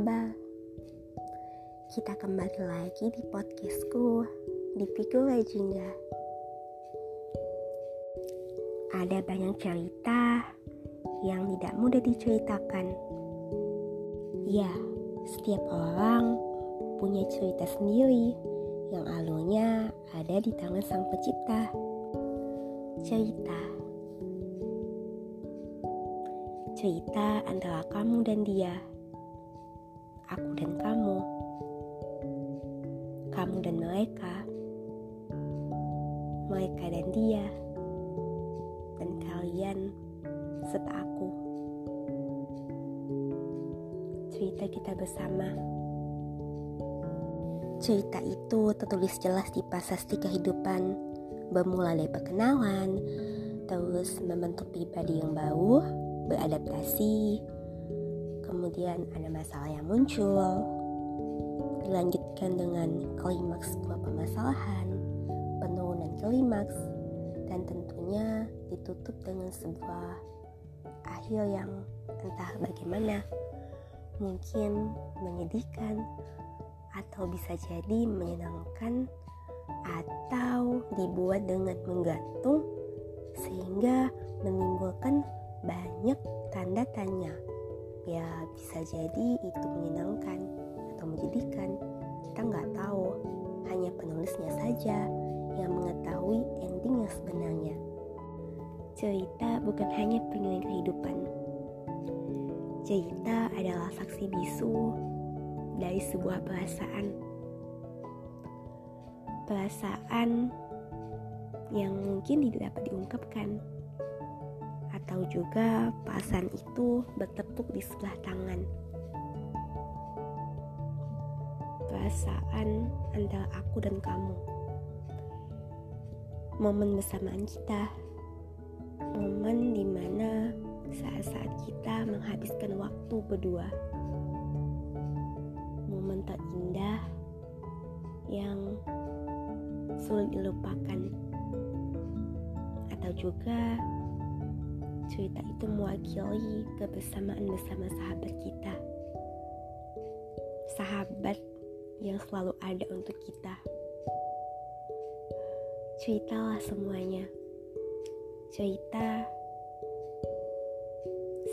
kabar? Kita kembali lagi di podcastku di Piku Jingga. Ada banyak cerita yang tidak mudah diceritakan. Ya, setiap orang punya cerita sendiri yang alurnya ada di tangan sang pencipta. Cerita cerita antara kamu dan dia, aku dan kamu, kamu dan mereka, mereka dan dia, dan kalian serta aku. Cerita kita bersama. Cerita itu tertulis jelas di prasasti kehidupan, bermula dari perkenalan, terus membentuk pribadi yang baru, beradaptasi, kemudian ada masalah yang muncul, dilanjutkan dengan klimaks sebuah permasalahan, penurunan klimaks, dan tentunya ditutup dengan sebuah akhir yang entah bagaimana, mungkin menyedihkan, atau bisa jadi menyenangkan, atau dibuat dengan menggantung sehingga menimbulkan banyak tanda tanya. Ya bisa jadi itu menyenangkan atau menjadikan. Kita nggak tahu. Hanya penulisnya saja yang mengetahui ending yang sebenarnya. Cerita bukan hanya pengiring kehidupan. Cerita adalah saksi bisu dari sebuah perasaan. Perasaan yang mungkin tidak dapat diungkapkan atau juga perasaan itu bertepuk di sebelah tangan. Perasaan antara aku dan kamu. Momen bersamaan kita. Momen di mana saat-saat kita menghabiskan waktu berdua. Momen terindah yang sulit dilupakan atau juga cerita itu mewakili kebersamaan bersama sahabat kita. Sahabat yang selalu ada untuk kita. Ceritalah semuanya. Cerita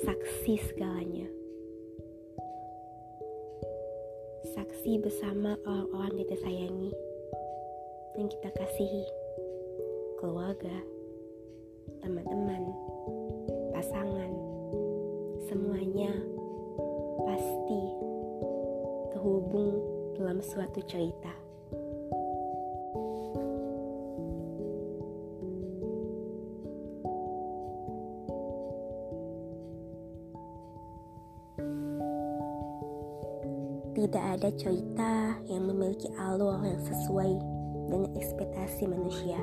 saksi segalanya. Saksi bersama orang-orang kita sayangi dan kita kasihi. Keluarga, teman-teman, pasangan, semuanya pasti terhubung dalam suatu cerita. Tidak ada cerita yang memiliki alur yang sesuai dengan ekspektasi manusia.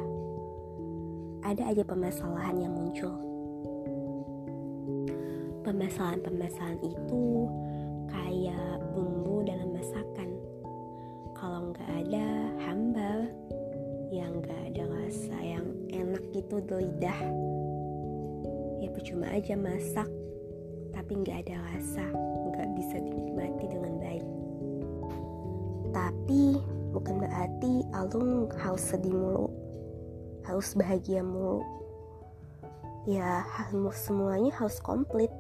Ada aja permasalahan yang muncul permasalahan-permasalahan itu kayak bumbu dalam masakan. Kalau nggak ada hambal yang nggak ada rasa yang enak gitu di lidah. Ya percuma aja masak tapi nggak ada rasa nggak bisa dinikmati dengan baik. Tapi bukan berarti alung harus sedih mulu harus bahagia mulu. Ya harus semuanya harus komplit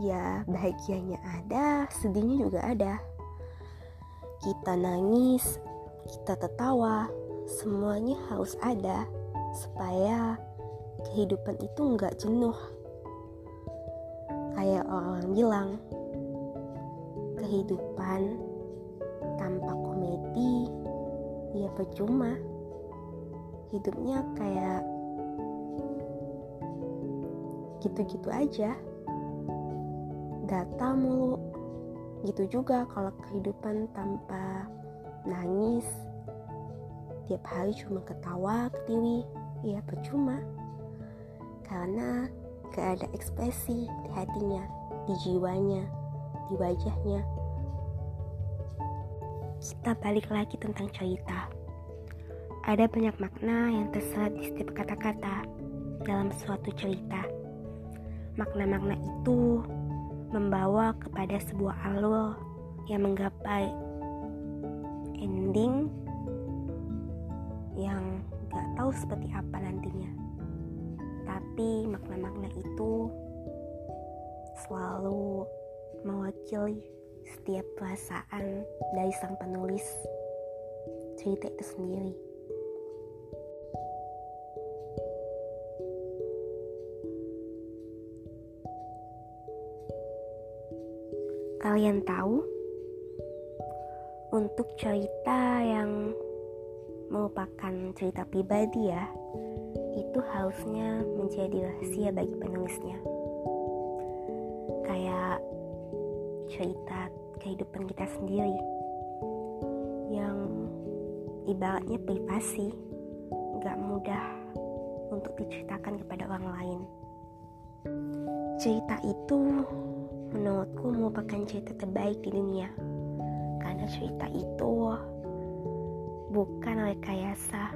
ya bahagianya ada, sedihnya juga ada. Kita nangis, kita tertawa, semuanya harus ada supaya kehidupan itu nggak jenuh. Kayak orang bilang, kehidupan tanpa komedi ya percuma. Hidupnya kayak gitu-gitu aja data mulu. Gitu juga kalau kehidupan tanpa nangis. Tiap hari cuma ketawa ketiwi. Ya percuma. Karena gak ada ekspresi di hatinya di jiwanya di wajahnya. Kita balik lagi tentang cerita. Ada banyak makna yang terserat di setiap kata-kata dalam suatu cerita. Makna-makna itu membawa kepada sebuah alur yang menggapai ending yang gak tahu seperti apa nantinya. Tapi makna-makna itu selalu mewakili setiap perasaan dari sang penulis cerita itu sendiri. Kalian tahu, untuk cerita yang merupakan cerita pribadi ya, itu harusnya menjadi rahasia bagi penulisnya. Kayak cerita kehidupan kita sendiri yang ibaratnya privasi, gak mudah untuk diceritakan kepada orang lain. Cerita itu menurutku merupakan cerita terbaik di dunia karena cerita itu bukan rekayasa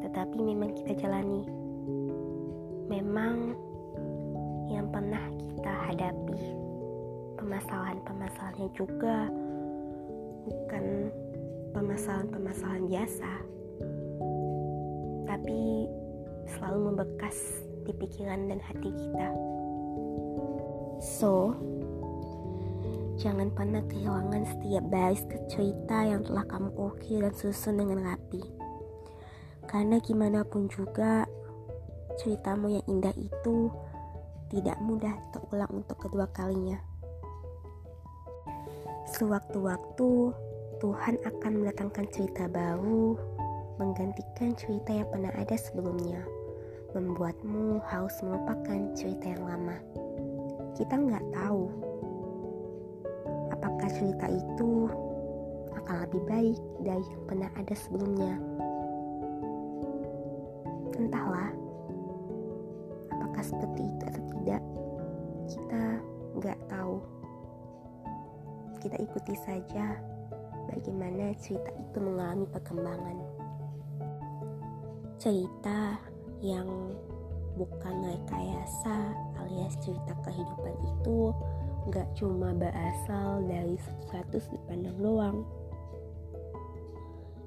tetapi memang kita jalani memang yang pernah kita hadapi permasalahan-permasalahannya juga bukan permasalahan-permasalahan biasa tapi selalu membekas di pikiran dan hati kita. So, jangan pernah kehilangan setiap baris cerita yang telah kamu ukir dan susun dengan rapi. Karena gimana pun juga, ceritamu yang indah itu tidak mudah terulang untuk kedua kalinya. Sewaktu-waktu, Tuhan akan mendatangkan cerita baru, menggantikan cerita yang pernah ada sebelumnya, membuatmu harus melupakan cerita yang lama kita nggak tahu apakah cerita itu akan lebih baik dari yang pernah ada sebelumnya. Entahlah, apakah seperti itu atau tidak, kita nggak tahu. Kita ikuti saja bagaimana cerita itu mengalami perkembangan. Cerita yang bukan rekayasa alias cerita kehidupan itu gak cuma berasal dari status dipandang doang.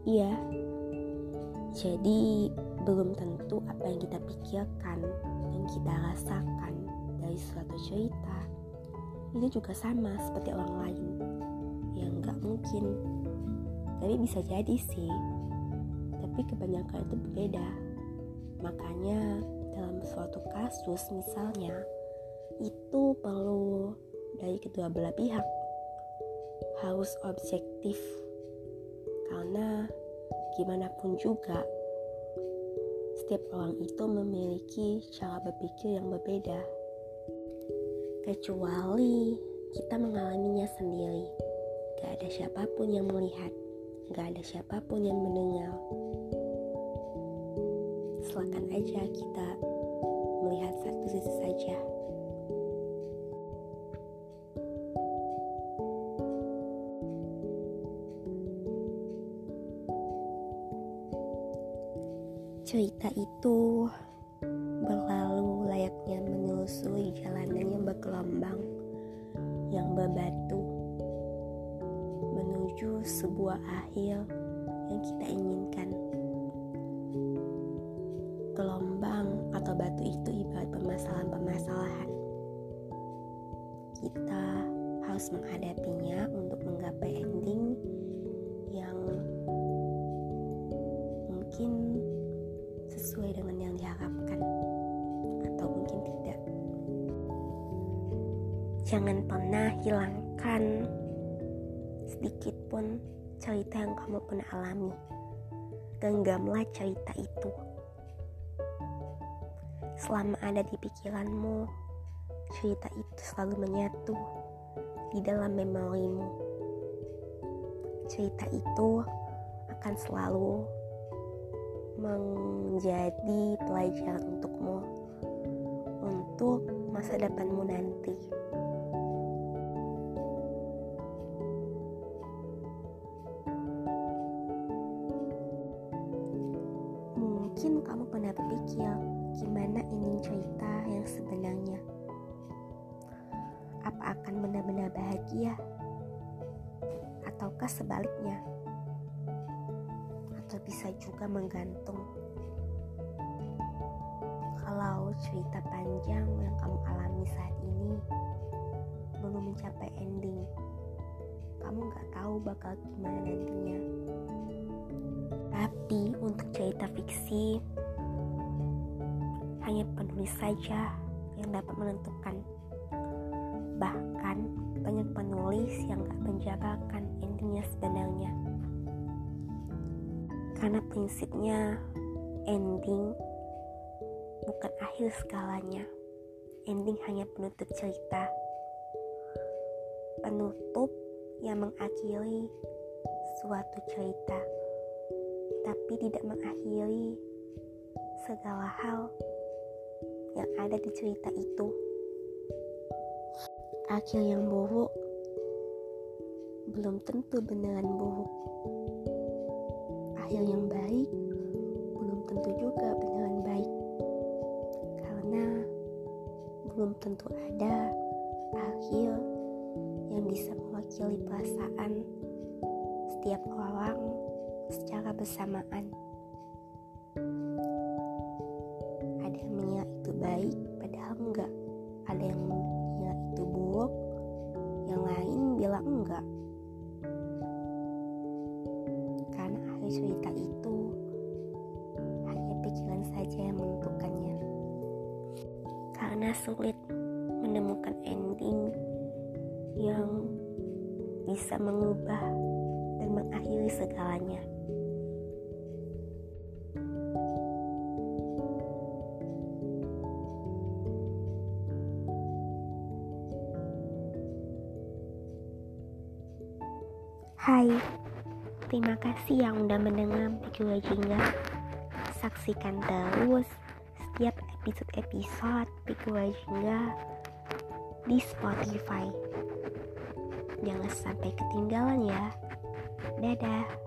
Iya, jadi belum tentu apa yang kita pikirkan dan kita rasakan dari suatu cerita itu juga sama seperti orang lain. Yang gak mungkin. Tapi bisa jadi sih. Tapi kebanyakan itu berbeda. Makanya dalam suatu kasus misalnya itu perlu dari kedua belah pihak. Harus objektif. Karena gimana pun juga setiap orang itu memiliki cara berpikir yang berbeda. Kecuali kita mengalaminya sendiri. Gak ada siapa pun yang melihat gak ada siapa pun yang mendengar. Silakan aja kita melihat satu sisi saja. Cerita itu berlalu layaknya menelusuri jalanan yang bergelombang, yang berbatu, menuju sebuah akhir yang kita inginkan. Gelombang atau batu itu ibarat permasalahan-permasalahan. Kita harus menghadapinya untuk menggapai ending yang mungkin sesuai dengan yang diharapkan atau mungkin tidak. Jangan pernah hilangkan sedikit pun cerita yang kamu pernah alami. Genggamlah cerita itu selama ada di pikiranmu, cerita itu selalu menyatu di dalam memorimu. Cerita itu akan selalu menjadi pelajaran untukmu untuk masa depanmu nanti. Bisa juga menggantung kalau cerita panjang yang kamu alami saat ini belum mencapai ending. Kamu gak tahu bakal gimana nantinya. Tapi untuk cerita fiksi hanya penulis saja yang dapat menentukan. Bahkan banyak penulis yang gak menjabarkan endingnya sebenarnya karena prinsipnya ending bukan akhir segalanya. Ending hanya penutup cerita. Penutup yang mengakhiri suatu cerita, tapi tidak mengakhiri segala hal yang ada di cerita itu. Akhir yang buruk belum tentu beneran buruk. Akhir yang baik belum tentu juga beneran baik belum tentu ada akhir yang bisa mewakili perasaan setiap orang secara bersamaan. Ada yang mengira itu baik, padahal enggak. Ada yang mengira itu buruk, yang lain bilang enggak. Cerita itu. Hanya pikiran saja yang menentukannya. Karena sulit menemukan ending yang bisa mengubah dan mengakhiri segalanya. Hai, terima kasih yang udah mendengar video Jingga. Saksikan terus setiap episode-episode Pikul Jingga di Spotify. Jangan sampai ketinggalan ya. Dadah.